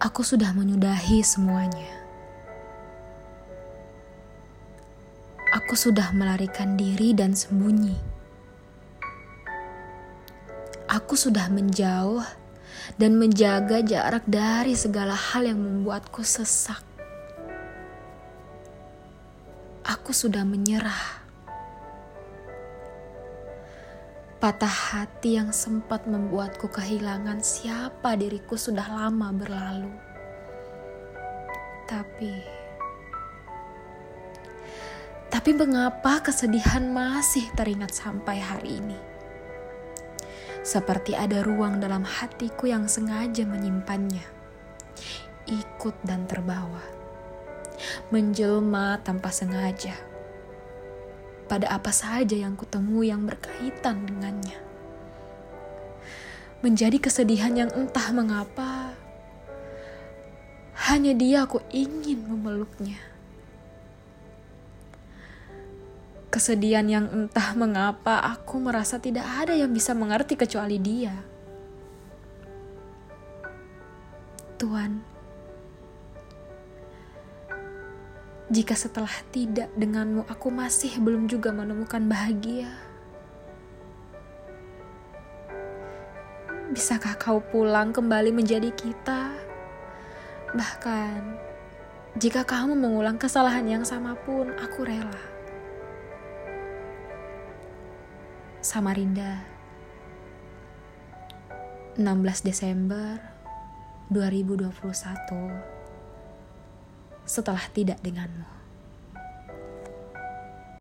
Aku sudah menyudahi semuanya. Aku sudah melarikan diri dan sembunyi. Aku sudah menjauh dan menjaga jarak dari segala hal yang membuatku sesak. Aku sudah menyerah. Patah hati yang sempat membuatku kehilangan siapa diriku sudah lama berlalu. Tapi, tapi mengapa kesedihan masih teringat sampai hari ini? Seperti ada ruang dalam hatiku yang sengaja menyimpannya, ikut dan terbawa, menjelma tanpa sengaja pada apa saja yang kutemu yang berkaitan dengannya. Menjadi kesedihan yang entah mengapa, hanya dia aku ingin memeluknya. Kesedihan yang entah mengapa aku merasa tidak ada yang bisa mengerti kecuali dia. Tuhan, Jika setelah tidak denganmu aku masih belum juga menemukan bahagia, bisakah kau pulang kembali menjadi kita? Bahkan jika kamu mengulang kesalahan yang sama pun, aku rela. Samarinda 16 Desember 2021 setelah tidak denganmu.